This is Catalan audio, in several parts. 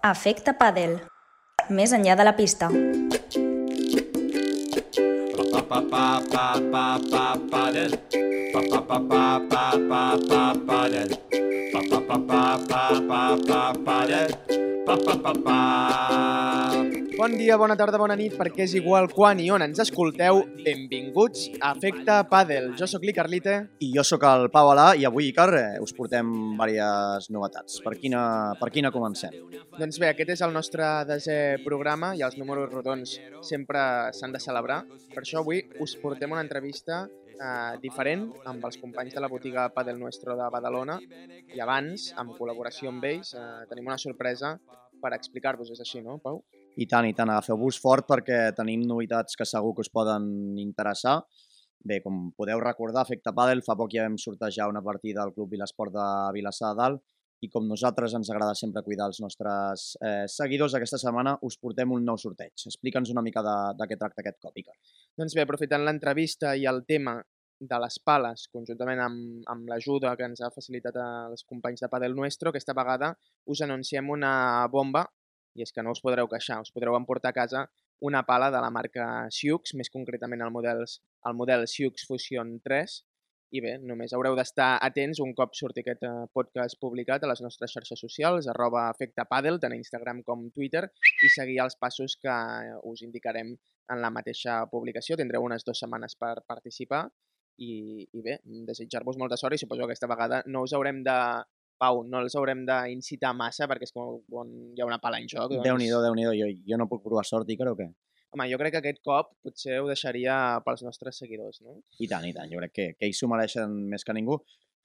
Efecte Padel. Més enllà de la pista. Padel. Padel. Padel. Padel. Bon dia, bona tarda, bona nit, perquè és igual quan i on ens escolteu. Benvinguts a Efecte Padel. Jo sóc l'Icarlite. I jo sóc el Pau Alà i avui, Icar, eh, us portem diverses novetats. Per quina, per quina comencem? Doncs bé, aquest és el nostre desè programa i els números rodons sempre s'han de celebrar. Per això avui us portem una entrevista Uh, diferent amb els companys de la botiga Padel Nuestro de Badalona i abans, en col·laboració amb ells, uh, tenim una sorpresa per explicar-vos. És així, no, Pau? I tant, i tant, agafeu-vos fort perquè tenim novetats que segur que us poden interessar. Bé, com podeu recordar, Efecte Padel, fa poc ja vam sortejar una partida al Club Vilesport de Vilassar de Dalt i com nosaltres ens agrada sempre cuidar els nostres eh, seguidors, aquesta setmana us portem un nou sorteig. Explica'ns una mica de, de què tracta aquest cop. Doncs bé, aprofitant l'entrevista i el tema de les pales, conjuntament amb, amb l'ajuda que ens ha facilitat els companys de Padel Nuestro, aquesta vegada us anunciem una bomba, i és que no us podreu queixar, us podreu emportar a casa una pala de la marca Siux, més concretament el model, el model Siux Fusion 3, i bé, només haureu d'estar atents un cop surti aquest eh, podcast publicat a les nostres xarxes socials, arroba efecte Padel, tant a Instagram com Twitter, i seguir els passos que us indicarem en la mateixa publicació. Tindreu unes dues setmanes per participar i, i bé, desitjar-vos molta sort i suposo que aquesta vegada no us haurem de Pau, no els haurem d'incitar massa perquè és com quan hi ha una pala en joc. Doncs... Déu-n'hi-do, déu nhi déu jo, jo no puc provar sort, Icar, o què? Home, jo crec que aquest cop potser ho deixaria pels nostres seguidors, no? I tant, i tant, jo crec que, que ells s'ho mereixen més que ningú.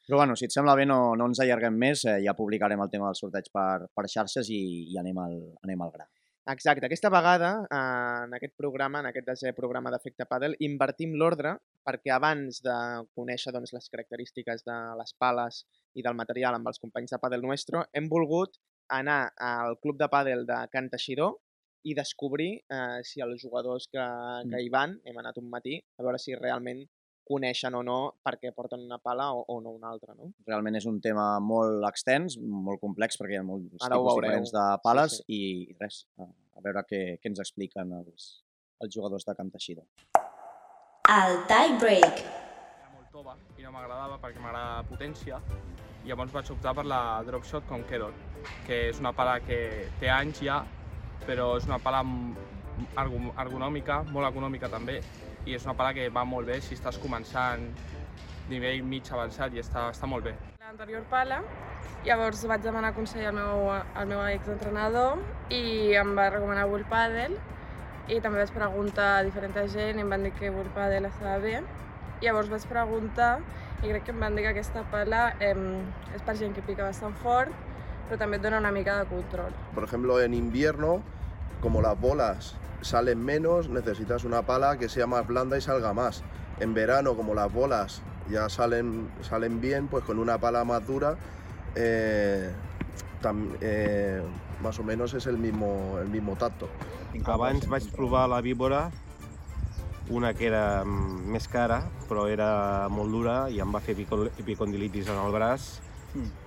Però bueno, si et sembla bé, no, no ens allarguem més, eh, ja publicarem el tema del sorteig per, per xarxes i, i anem, al, anem al gra. Exacte. Aquesta vegada, en aquest programa, en aquest desè programa d'Efecte Padel, invertim l'ordre perquè abans de conèixer doncs, les característiques de les pales i del material amb els companys de Padel Nuestro, hem volgut anar al club de pàdel de Can Teixidor i descobrir eh, si els jugadors que, que hi van, hem anat un matí, a veure si realment coneixen o no per què porten una pala o, o no una altra. No? Realment és un tema molt extens, molt complex, perquè hi ha molts Ara tipus diferents de pales Sí, sí. i res, a, a veure què, què ens expliquen els, els jugadors de Can Teixidor. El tie break. era molt tova i no m'agradava perquè m'agrada potència. I llavors vaig optar per la Drop Shot Conqueror, que és una pala que té anys ja, però és una pala ergonòmica, molt econòmica també, i és una pala que va molt bé si estàs començant nivell mig avançat i està, està molt bé. l'anterior pala. Llavors vaig demanar consell al meu, al meu exentrenador i em va recomanar Will Paddle i també vaig preguntar a diferent gent i em van dir que Will Paddle estava bé. Llavors vaig preguntar i crec que em van dir que aquesta pala eh, és per gent que pica bastant fort però també et dona una mica de control. Por ejemplo, en invierno, como las bolas salen menos, necesitas una pala que sea más blanda y salga más. En verano, como las bolas ya salen, salen bien, pues con una pala más dura, eh, tam- eh, más o menos es el mismo, el mismo tacto. Abans vaig provar la víbora, una que era mm, més cara, però era molt dura i em va fer epico- epicondilitis en el braç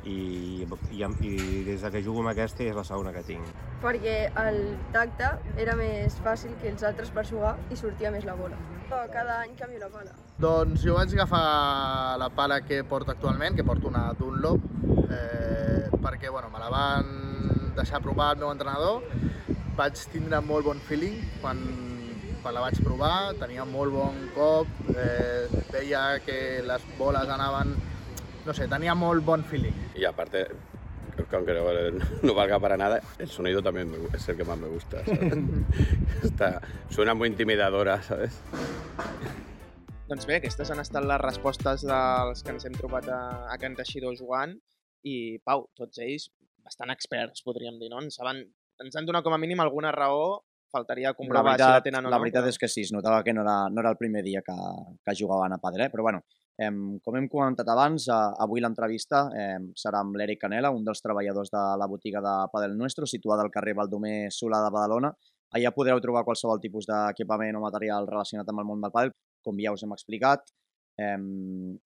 i, i, i des de que jugo amb aquesta és la segona que tinc. perquè el tacte era més fàcil que els altres per jugar i sortia més la bola. Cada any canvio la pala. Doncs jo vaig agafar la pala que porto actualment, que porto una Dunlop, eh, perquè bueno, me la van deixar provar el meu entrenador. Vaig tindre molt bon feeling quan, quan la vaig provar, tenia molt bon cop, eh, veia que les boles anaven... No sé, tenia molt bon feeling. Y aparte, aunque no, no valga para nada, el sonido también gu- es el que más me gusta. ¿sabes? Está, suena muy intimidadora, ¿sabes? Doncs bé, aquestes han estat les respostes dels que ens hem trobat a, a Can Teixidor jugant i, Pau, tots ells bastant experts, podríem dir, no? Ens, saben, ens han donat com a mínim alguna raó, faltaria La comprovar veritat, si la tenen o no. la veritat és que sí, es notava que no era, no era el primer dia que, que jugaven a eh? però bueno, em, com hem comentat abans, eh, avui l'entrevista eh, serà amb l'Eric Canela, un dels treballadors de la botiga de Padel Nuestro, situada al carrer Baldomer Solà de Badalona. Allà podreu trobar qualsevol tipus d'equipament o material relacionat amb el món del pàdel, com ja us hem explicat. Eh,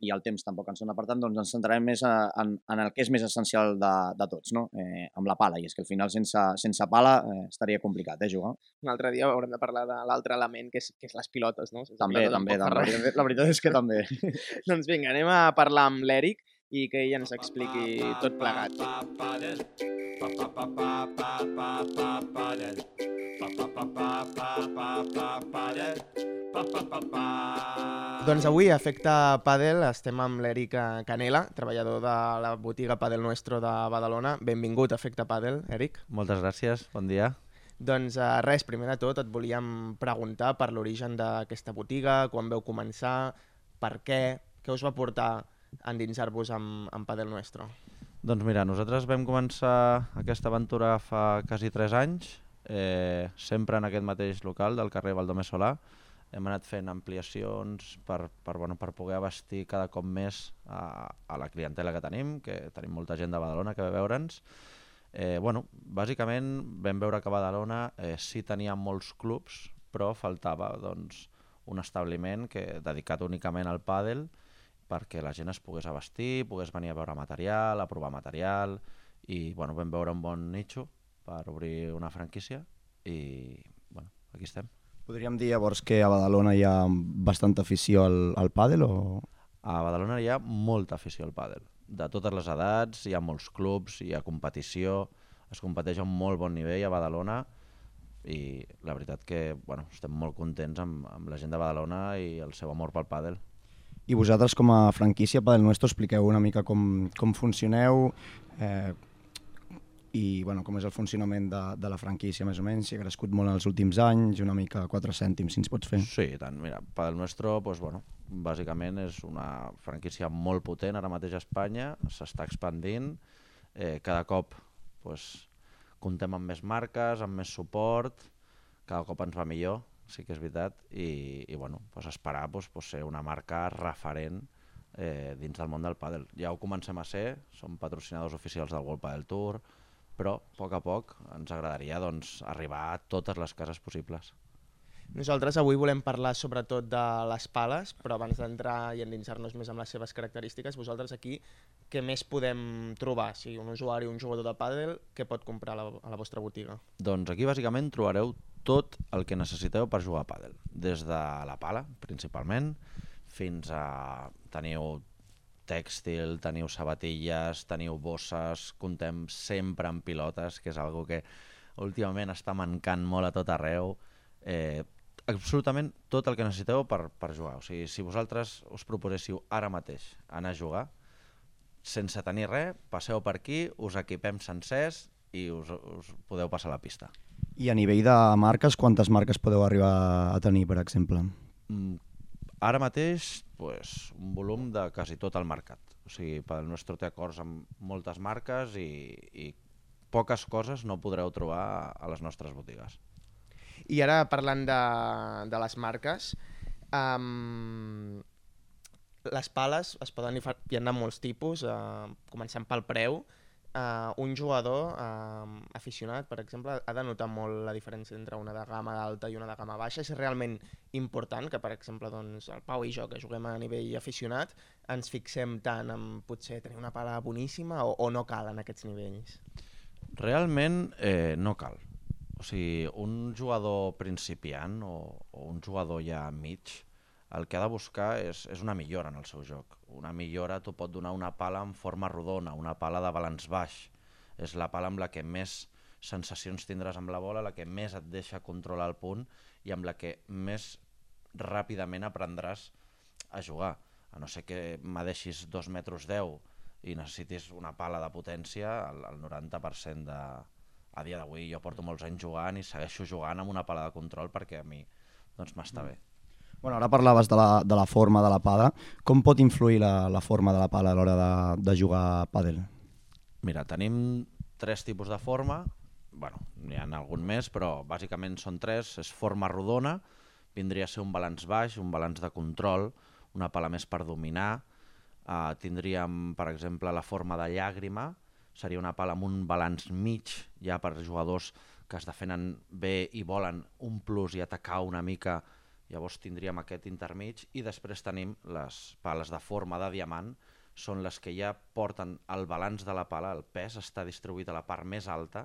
i el temps tampoc ens dona per tant, doncs ens centrarem més a, en, en el que és més essencial de, de tots, no? eh, amb la pala, i és que al final sense, sense pala eh, estaria complicat eh, jugar. Un altre dia haurem de parlar de l'altre element, que és, que és les pilotes, no? Sense També, pilota també, també. La veritat és que també. doncs vinga, anem a parlar amb l'Eric i que ell ens expliqui tot plegat. Doncs avui, a Efecte Padel, estem amb l'Eric Canela, treballador de la botiga Padel Nuestro de Badalona. Benvingut a Efecte Padel, Eric. Moltes gràcies, bon dia. Doncs uh, res, primer de tot et volíem preguntar per l'origen d'aquesta botiga, quan veu començar, per què, què us va portar a endinsar-vos amb, amb Padel Nuestro? Doncs mira, nosaltres vam començar aquesta aventura fa quasi 3 anys, eh, sempre en aquest mateix local del carrer Valdomé Solà. Hem anat fent ampliacions per, per, bueno, per poder abastir cada cop més a, a la clientela que tenim, que tenim molta gent de Badalona que ve veure'ns. Eh, bueno, bàsicament vam veure que a Badalona eh, sí tenia molts clubs, però faltava doncs, un establiment que dedicat únicament al pàdel perquè la gent es pogués abastir, pogués venir a veure material, a provar material i bueno, vam veure un bon nicho per obrir una franquícia i bueno, aquí estem. Podríem dir llavors que a Badalona hi ha bastanta afició al, al pàdel o...? A Badalona hi ha molta afició al pàdel. De totes les edats, hi ha molts clubs, hi ha competició, es competeix a un molt bon nivell a Badalona i la veritat que bueno, estem molt contents amb, amb la gent de Badalona i el seu amor pel pàdel. I vosaltres com a franquícia Padel Nuestro expliqueu una mica com, com funcioneu eh, i bueno, com és el funcionament de, de la franquícia més o menys, si ha crescut molt en els últims anys, una mica 4 cèntims, si ens pots fer. Sí, tant. Mira, Padel Nuestro, pues, bueno, bàsicament és una franquícia molt potent ara mateix a Espanya, s'està expandint, eh, cada cop pues, comptem amb més marques, amb més suport, cada cop ens va millor, sí que és veritat, i, i bueno, pues esperar pues, pues ser una marca referent eh, dins del món del pàdel. Ja ho comencem a ser, som patrocinadors oficials del World Padel Tour, però a poc a poc ens agradaria doncs, arribar a totes les cases possibles. Nosaltres avui volem parlar sobretot de les pales, però abans d'entrar i endinsar-nos més amb les seves característiques, vosaltres aquí què més podem trobar? Si un usuari, un jugador de pàdel, què pot comprar a la, a la vostra botiga? Doncs aquí bàsicament trobareu tot el que necessiteu per jugar a pàdel, des de la pala, principalment, fins a teniu tèxtil, teniu sabatilles, teniu bosses, comptem sempre amb pilotes, que és algo que últimament està mancant molt a tot arreu. Eh, absolutament tot el que necessiteu per, per jugar. O sigui, si vosaltres us proposéssiu ara mateix anar a jugar, sense tenir res, passeu per aquí, us equipem sencers i us, us podeu passar la pista. I a nivell de marques, quantes marques podeu arribar a tenir, per exemple? Mm, ara mateix, pues, un volum de quasi tot el mercat. O sigui, pel nostre té acords amb moltes marques i, i poques coses no podreu trobar a les nostres botigues. I ara parlant de, de les marques, um, les pales es poden de molts tipus, uh, començant pel preu. Uh, un jugador uh, aficionat, per exemple, ha de notar molt la diferència entre una de gamma alta i una de gamma baixa. És realment important que, per exemple, doncs, el Pau i jo, que juguem a nivell aficionat, ens fixem tant en potser tenir una pala boníssima o, o no cal en aquests nivells? Realment eh, no cal. O sigui, un jugador principiant o, o un jugador ja mig, el que ha de buscar és, és una millora en el seu joc. Una millora t'ho pot donar una pala en forma rodona, una pala de balanç baix. És la pala amb la que més sensacions tindràs amb la bola, la que més et deixa controlar el punt i amb la que més ràpidament aprendràs a jugar. A no ser que me deixis 2 metres 10 i necessitis una pala de potència, el, el 90% de, a dia d'avui jo porto molts anys jugant i segueixo jugant amb una pala de control perquè a mi doncs m'està Mm. bé. Bueno, ara parlaves de la, de la forma de la pala. Com pot influir la, la forma de la pala a l'hora de, de jugar a pàdel? Mira, tenim tres tipus de forma, bueno, n'hi ha algun més, però bàsicament són tres. És forma rodona, vindria a ser un balanç baix, un balanç de control, una pala més per dominar. Uh, tindríem, per exemple, la forma de llàgrima, seria una pala amb un balanç mig, ja per jugadors que es defenen bé i volen un plus i atacar una mica Llavors tindríem aquest intermig i després tenim les pales de forma de diamant, són les que ja porten el balanç de la pala, el pes està distribuït a la part més alta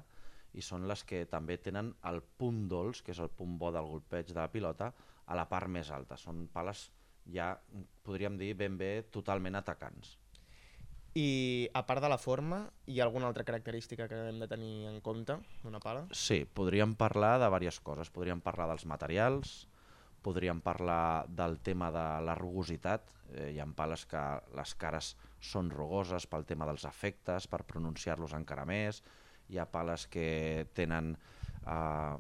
i són les que també tenen el punt dolç, que és el punt bo del golpeig de la pilota, a la part més alta. Són pales ja, podríem dir, ben bé totalment atacants. I a part de la forma, hi ha alguna altra característica que hem de tenir en compte d'una pala? Sí, podríem parlar de diverses coses. Podríem parlar dels materials, podríem parlar del tema de la rugositat. Eh, hi ha pales que les cares són rugoses pel tema dels efectes, per pronunciar-los encara més. Hi ha pales que tenen, eh,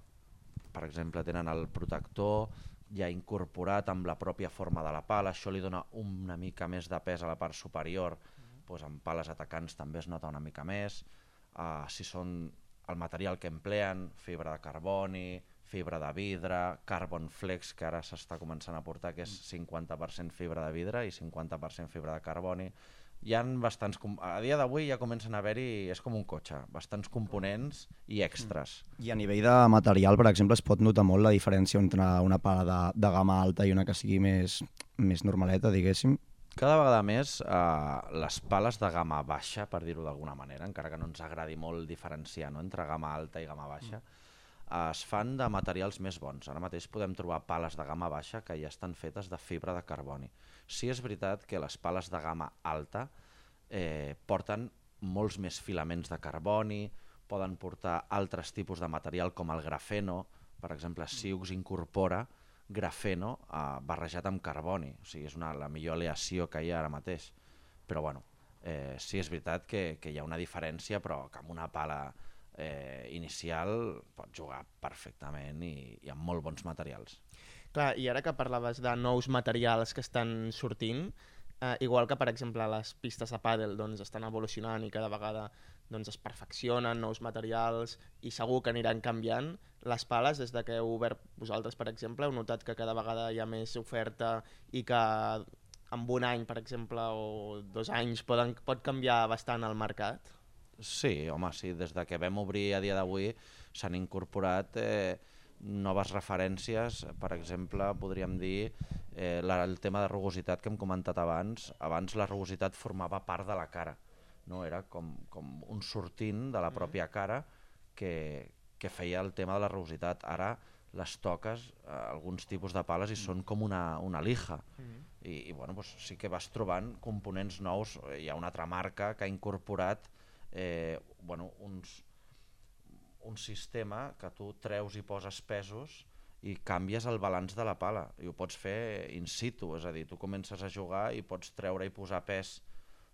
per exemple, tenen el protector ja incorporat amb la pròpia forma de la pala, això li dona una mica més de pes a la part superior, doncs amb pales atacants també es nota una mica més. Uh, si són el material que empleen, fibra de carboni, fibra de vidre, carbon flex, que ara s'està començant a portar, que és 50% fibra de vidre i 50% fibra de carboni. Hi ha bastants... A dia d'avui ja comencen a haver-hi, és com un cotxe, bastants components i extras. I a nivell de material, per exemple, es pot notar molt la diferència entre una pala de, de gamma alta i una que sigui més, més normaleta, diguéssim? Cada vegada més eh, les pales de gamma baixa, per dir-ho d'alguna manera, encara que no ens agradi molt diferenciar no? entre gamma alta i gamma baixa, mm es fan de materials més bons. Ara mateix podem trobar pales de gamma baixa que ja estan fetes de fibra de carboni. Sí és veritat que les pales de gamma alta eh, porten molts més filaments de carboni, poden portar altres tipus de material com el grafeno, per exemple, Siux incorpora grafeno eh, barrejat amb carboni, o sigui, és una, la millor aleació que hi ha ara mateix. Però bueno, eh, sí és veritat que, que hi ha una diferència, però que amb una pala eh, inicial pot jugar perfectament i, i amb molt bons materials. Clar, i ara que parlaves de nous materials que estan sortint, eh, igual que per exemple les pistes de pàdel doncs, estan evolucionant i cada vegada doncs, es perfeccionen nous materials i segur que aniran canviant, les pales, des de que heu obert vosaltres, per exemple, heu notat que cada vegada hi ha més oferta i que en un any, per exemple, o dos anys poden, pot canviar bastant el mercat? Sí, home, sí, des de que vam obrir a dia d'avui s'han incorporat eh, noves referències, per exemple, podríem dir eh, la, el tema de rugositat que hem comentat abans. Abans la rugositat formava part de la cara, no? era com, com un sortint de la pròpia cara que, que feia el tema de la rugositat. Ara les toques, eh, alguns tipus de pales, i són com una, una lija. Mm. I, i bueno, doncs sí que vas trobant components nous. Hi ha una altra marca que ha incorporat eh, bueno, uns, un sistema que tu treus i poses pesos i canvies el balanç de la pala i ho pots fer in situ, és a dir, tu comences a jugar i pots treure i posar pes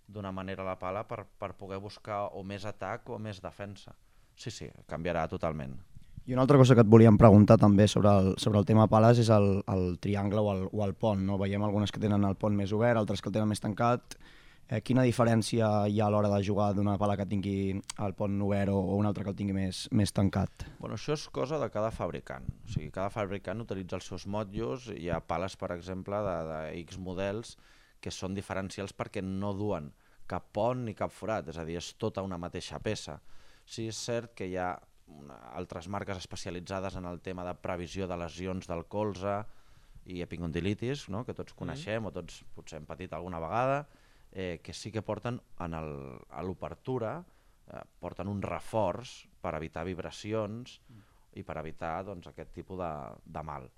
d'una manera a la pala per, per poder buscar o més atac o més defensa. Sí, sí, canviarà totalment. I una altra cosa que et volíem preguntar també sobre el, sobre el tema pales és el, el triangle o el, o el pont. No? Veiem algunes que tenen el pont més obert, altres que el tenen més tancat. Eh, quina diferència hi ha a l'hora de jugar d'una pala que tingui el pont obert o, o una altra que el tingui més, més tancat? Bueno, això és cosa de cada fabricant. O sigui, cada fabricant utilitza els seus motllos. Hi ha pales, per exemple, de, de X models que són diferencials perquè no duen cap pont ni cap forat, és a dir, és tota una mateixa peça. Sí, és cert que hi ha una, altres marques especialitzades en el tema de previsió de lesions del colze i epicondilitis, no? que tots mm. coneixem mm. o tots potser hem patit alguna vegada, eh, que sí que porten en el, a l'obertura eh, porten un reforç per evitar vibracions mm. i per evitar doncs, aquest tipus de, de mal.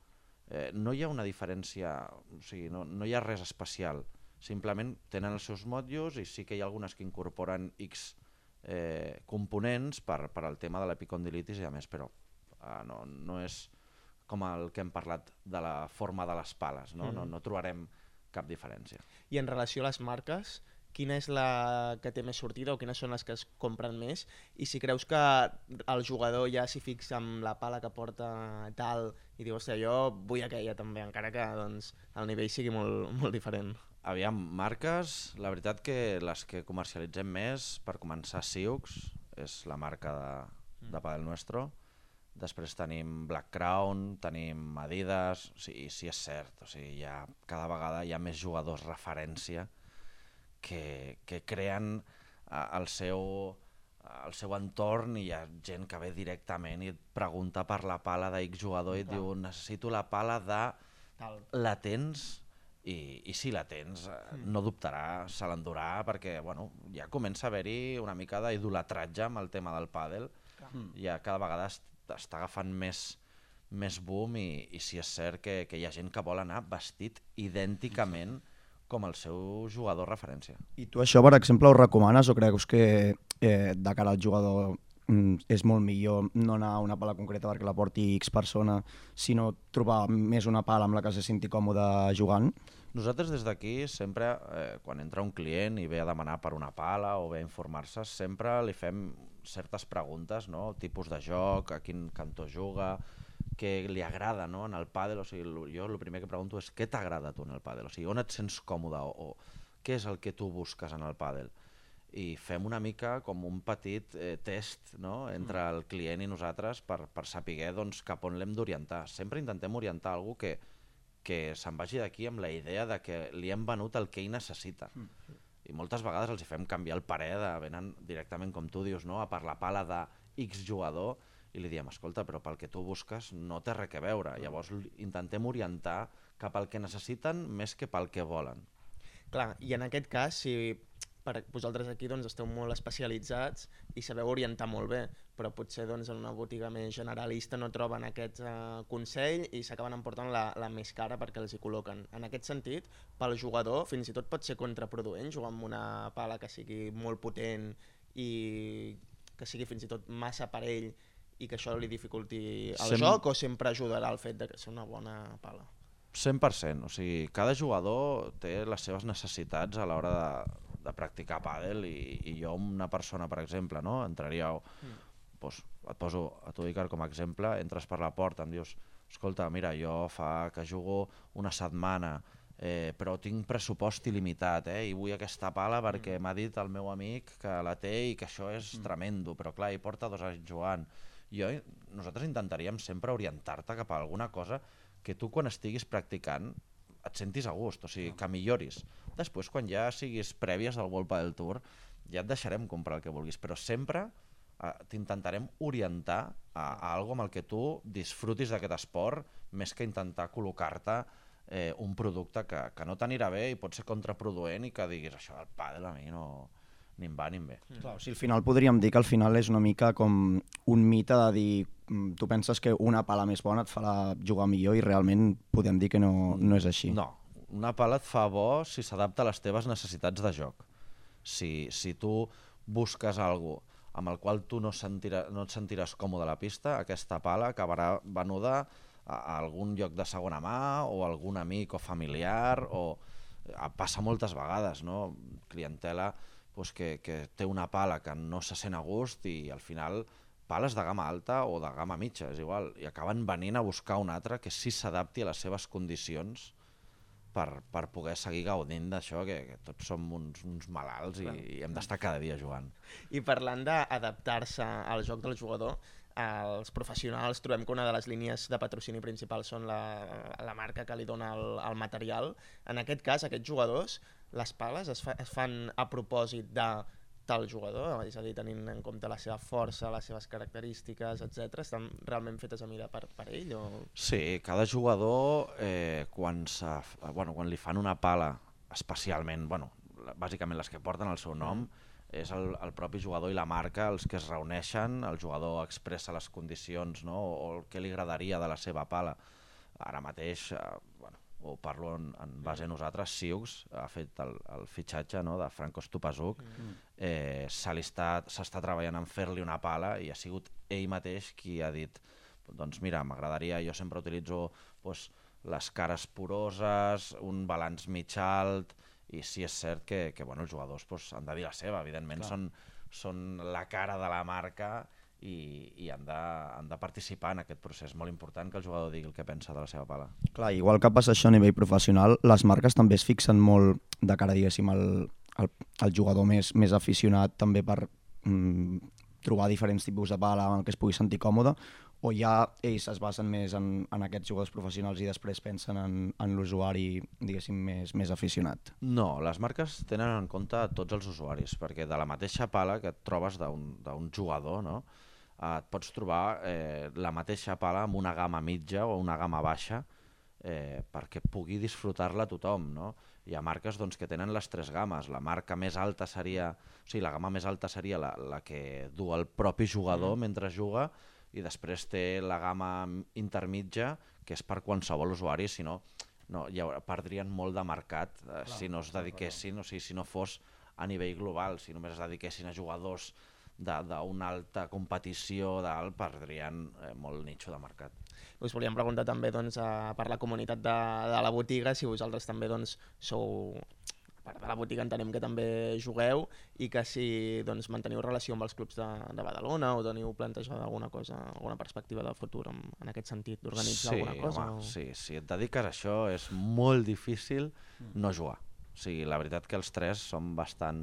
Eh, no hi ha una diferència, o sigui, no, no hi ha res especial, simplement tenen els seus motllos i sí que hi ha algunes que incorporen X eh, components per, per al tema de l'epicondilitis i a més, però eh, no, no és com el que hem parlat de la forma de les pales, no, mm. no, no trobarem cap diferència. I en relació a les marques, quina és la que té més sortida o quines són les que es compren més i si creus que el jugador ja s'hi fixa amb la pala que porta tal i diu, hòstia, jo vull aquella també, encara que doncs, el nivell sigui molt, molt diferent. Aviam, marques, la veritat que les que comercialitzem més, per començar Siux, és la marca de, de Padel Nuestro, Després tenim Black Crown, tenim Adidas, o sigui, sí és cert, o sigui, ja, cada vegada hi ha més jugadors referència que, que creen uh, el seu el seu entorn i hi ha gent que ve directament i et pregunta per la pala d'X jugador i et diu necessito la pala de tal. la tens i, i si la tens mm. no dubtarà, se l'endurà perquè bueno, ja comença a haver-hi una mica d'idolatratge amb el tema del pàdel mm. ja cada vegada està agafant més, més boom i, i si és cert que, que hi ha gent que vol anar vestit idènticament com el seu jugador referència. I tu això, per exemple, ho recomanes o creus que eh, de cara al jugador mm, és molt millor no anar a una pala concreta perquè la porti X persona, sinó trobar més una pala amb la que se senti còmode jugant? Nosaltres des d'aquí sempre, eh, quan entra un client i ve a demanar per una pala o ve a informar-se, sempre li fem certes preguntes, no? tipus de joc, a quin cantó juga, què li agrada no? en el pàdel, o sigui, jo el primer que pregunto és què t'agrada tu en el pàdel, o sigui, on et sents còmode o, o què és el que tu busques en el pàdel i fem una mica com un petit eh, test no? entre el client i nosaltres per, per saber doncs, cap on l'hem d'orientar. Sempre intentem orientar algú que, que se'n vagi d'aquí amb la idea de que li hem venut el que ell necessita. Mm. I moltes vegades els hi fem canviar el parer, de, venen directament, com tu dius, no? a per la pala de X jugador, i li diem, escolta, però pel que tu busques no té res a veure. Mm. Llavors intentem orientar cap al que necessiten més que pel que volen. Clar, i en aquest cas, si per vosaltres aquí doncs, esteu molt especialitzats i sabeu orientar molt bé, però potser doncs, en una botiga més generalista no troben aquest uh, consell i s'acaben emportant la, la més cara perquè els hi col·loquen. En aquest sentit, pel jugador fins i tot pot ser contraproduent jugar amb una pala que sigui molt potent i que sigui fins i tot massa per ell i que això li dificulti el Sem... joc o sempre ajudarà el fet de que sigui una bona pala? 100%, o sigui, cada jugador té les seves necessitats a l'hora de, de practicar pàdel i, i jo una persona, per exemple, no? entraria... Mm. Pues, et poso a tu, Icar, com a exemple, entres per la porta, em dius, escolta, mira, jo fa que jugo una setmana, eh, però tinc pressupost il·limitat eh, i vull aquesta pala perquè mm. m'ha dit el meu amic que la té i que això és mm. tremendo, però clar, hi porta dos anys jugant. Jo, nosaltres intentaríem sempre orientar-te cap a alguna cosa que tu quan estiguis practicant et sentis a gust, o sigui, que milloris. Després, quan ja siguis prèvies al World del Tour, ja et deixarem comprar el que vulguis, però sempre eh, t'intentarem orientar a, a algo amb el que tu disfrutis d'aquest esport, més que intentar col·locar-te eh, un producte que, que no t'anirà bé i pot ser contraproduent i que diguis això del pàdel a mi no, ni em va ni em ve. Mm. Clar, o sigui, al final podríem dir que al final és una mica com un mite de dir mm, tu penses que una pala més bona et farà jugar millor i realment podem dir que no, no és així. No, una pala et fa bo si s'adapta a les teves necessitats de joc. Si, si tu busques algo amb el qual tu no, sentirà, no et sentiràs còmode a la pista, aquesta pala acabarà venuda a, a algun lloc de segona mà o algun amic o familiar o passa moltes vegades, no? Clientela pues, que, que té una pala que no se sent a gust i al final pales de gamma alta o de gamma mitja, és igual, i acaben venint a buscar una altra que sí s'adapti a les seves condicions per, per poder seguir gaudint d'això, que, que tots som uns, uns malalts i, i hem d'estar cada dia jugant. I parlant d'adaptar-se al joc del jugador, els professionals trobem que una de les línies de patrocini principal són la, la marca que li dona el, el material. En aquest cas, aquests jugadors, les pales es, fa, es fan a propòsit de tal jugador, és a dir, tenint en compte la seva força, les seves característiques, etc. estan realment fetes a mirar per, per ell? O... Sí, cada jugador, eh, quan, bueno, quan li fan una pala, especialment, bueno, bàsicament les que porten el seu nom, és el, el propi jugador i la marca els que es reuneixen, el jugador expressa les condicions no? o el que li agradaria de la seva pala. Ara mateix, eh, ho parlo en, en base a nosaltres, Siux ha fet el, el fitxatge no, de Franco Stupasuk, mm. eh, s'està treballant en fer-li una pala i ha sigut ell mateix qui ha dit doncs mira, m'agradaria, jo sempre utilitzo pues, les cares poroses, un balanç mig alt, i sí és cert que, que bueno, els jugadors pues, han de dir la seva, evidentment són, són la cara de la marca i, i han, de, han de participar en aquest procés. Molt important que el jugador digui el que pensa de la seva pala. Clar, igual que passa això a nivell professional, les marques també es fixen molt de cara, diguéssim, al, al, al jugador més, més aficionat també per mm, trobar diferents tipus de pala en què es pugui sentir còmode o ja ells es basen més en, en aquests jugadors professionals i després pensen en, en l'usuari, diguéssim, més, més aficionat? No, les marques tenen en compte tots els usuaris, perquè de la mateixa pala que et trobes d'un jugador, no? Eh, et pots trobar eh, la mateixa pala amb una gamma mitja o una gamma baixa eh, perquè pugui disfrutar-la tothom. No? Hi ha marques doncs, que tenen les tres games. La marca més alta seria, o sigui, la gamma més alta seria la, la que du el propi jugador mm. mentre juga i després té la gamma intermitja que és per qualsevol usuari, si no, no hi haurà, perdrien molt de mercat eh, clar, si no es dediquessin, o sigui, si no fos a nivell global, si només es dediquessin a jugadors d'una alta competició, dalt, perdrien eh, molt nicho de mercat. Us volíem preguntar també doncs, a, per la comunitat de, de la botiga, si vosaltres també doncs, sou part de la botiga entenem que també jugueu i que si doncs, manteniu relació amb els clubs de, de Badalona o teniu plantejada alguna cosa, alguna perspectiva de futur en, en aquest sentit, d'organitzar sí, alguna cosa? Home, o... Sí, si et dediques a això és molt difícil mm. no jugar. O sigui, la veritat que els tres són bastant...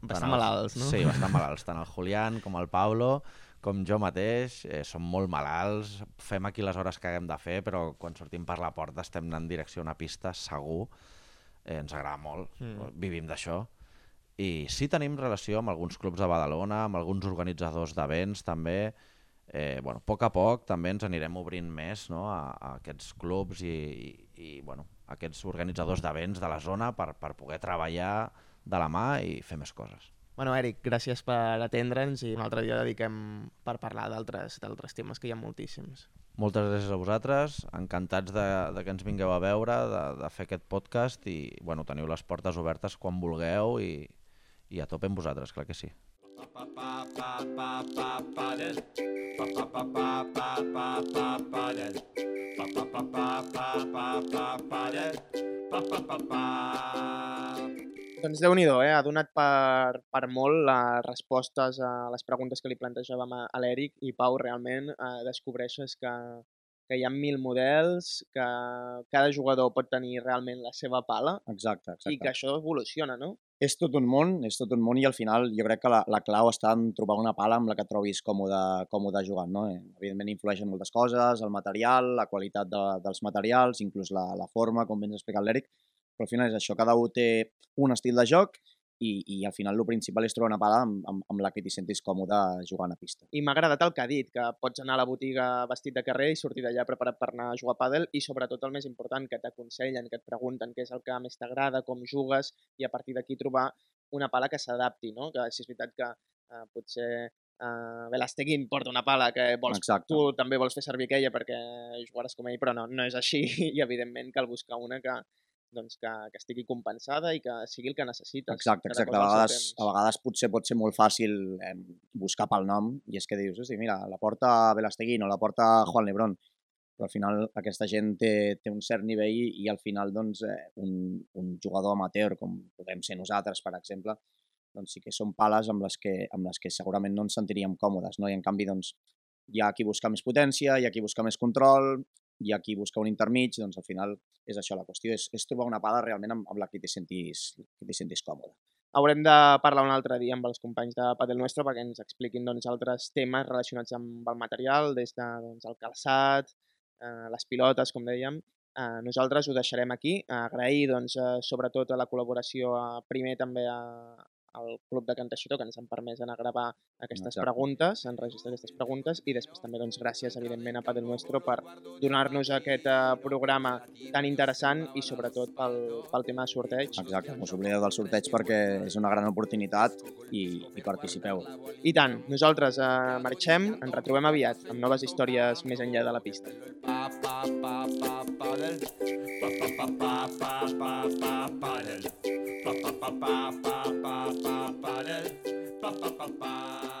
Bastant malalts, no? Sí, bastant malalts. Tant el Julián com el Pablo, com jo mateix, eh, som molt malalts, fem aquí les hores que haguem de fer, però quan sortim per la porta estem en direcció a una pista, segur. Eh, ens agrada molt, mm. vivim d'això. I sí tenim relació amb alguns clubs de Badalona, amb alguns organitzadors d'events també. Eh, bueno, a poc a poc també ens anirem obrint més no, a, a aquests clubs i, i, i bueno, aquests organitzadors d'events de la zona per, per poder treballar de la mà i fer més coses. Bueno, Eric, gràcies per atendre'ns i un altre dia dediquem per parlar d'altres temes, que hi ha moltíssims. Moltes gràcies a vosaltres, encantats de, de que ens vingueu a veure, de, de fer aquest podcast i bueno, teniu les portes obertes quan vulgueu i, i a tope amb vosaltres, clar que sí. Pa, pa, pa, pa, doncs déu nhi -do, eh? ha donat per, per molt les respostes a les preguntes que li plantejàvem a l'Eric i Pau, realment eh, descobreixes que, que hi ha mil models, que cada jugador pot tenir realment la seva pala exacte, exacte. i que això evoluciona, no? És tot un món, és tot un món i al final jo crec que la, la clau està en trobar una pala amb la que trobis còmode, còmode jugant, no? Eh, evidentment influeixen moltes coses, el material, la qualitat de, dels materials, inclús la, la forma, com ben has explicat l'Eric, però al final és això, cada un té un estil de joc i, i al final el principal és trobar una pala amb, amb, amb la que t'hi sentis còmode jugant a pista. I m'ha agradat el que ha dit, que pots anar a la botiga vestit de carrer i sortir d'allà preparat per anar a jugar a pàdel i sobretot el més important, que t'aconsellen, que et pregunten què és el que més t'agrada, com jugues i a partir d'aquí trobar una pala que s'adapti, no? que si és veritat que eh, potser Uh, Velasteguin porta una pala que vols, Exacte. tu també vols fer servir aquella perquè jugaràs com ell, però no, no és així i evidentment cal buscar una que, doncs, que, que estigui compensada i que sigui el que necessites. Exacte, exacte. A vegades, a vegades potser pot ser molt fàcil eh, buscar pel nom i és que dius, sí, mira, la porta Velasteguín o la porta Juan Lebrón, però al final aquesta gent té, té un cert nivell i, i al final doncs, eh, un, un jugador amateur, com podem ser nosaltres, per exemple, doncs sí que són pales amb les que, amb les que segurament no ens sentiríem còmodes, no? i en canvi doncs, hi ha qui busca més potència, hi ha qui busca més control, hi ha qui busca un intermig, doncs al final és això la qüestió, és, és trobar una pala realment amb, amb la que t'hi sentis, que sentis còmode. Haurem de parlar un altre dia amb els companys de Padel Nuestro perquè ens expliquin doncs, altres temes relacionats amb el material, des de doncs, el calçat, eh, les pilotes, com dèiem. Eh, nosaltres ho deixarem aquí. Agrair doncs, eh, sobretot a la col·laboració eh, primer també a, al Club de Canteixidor que ens han permès anar a gravar aquestes Exacte. preguntes, enregistrar aquestes preguntes i després també doncs, gràcies evidentment a Padel Nuestro per donar-nos aquest uh, programa tan interessant i sobretot pel, pel tema de sorteig. Exacte, no us oblideu del sorteig perquè és una gran oportunitat i, i participeu. I tant, nosaltres uh, marxem, ens retrobem aviat amb noves històries més enllà de la pista. Pa, pa, pa, pa, pa, pa, pa, pa, pa, pa, pa, pa, pa, Pa pa pa pa pa pa pa pa pa. Pa pa pa ba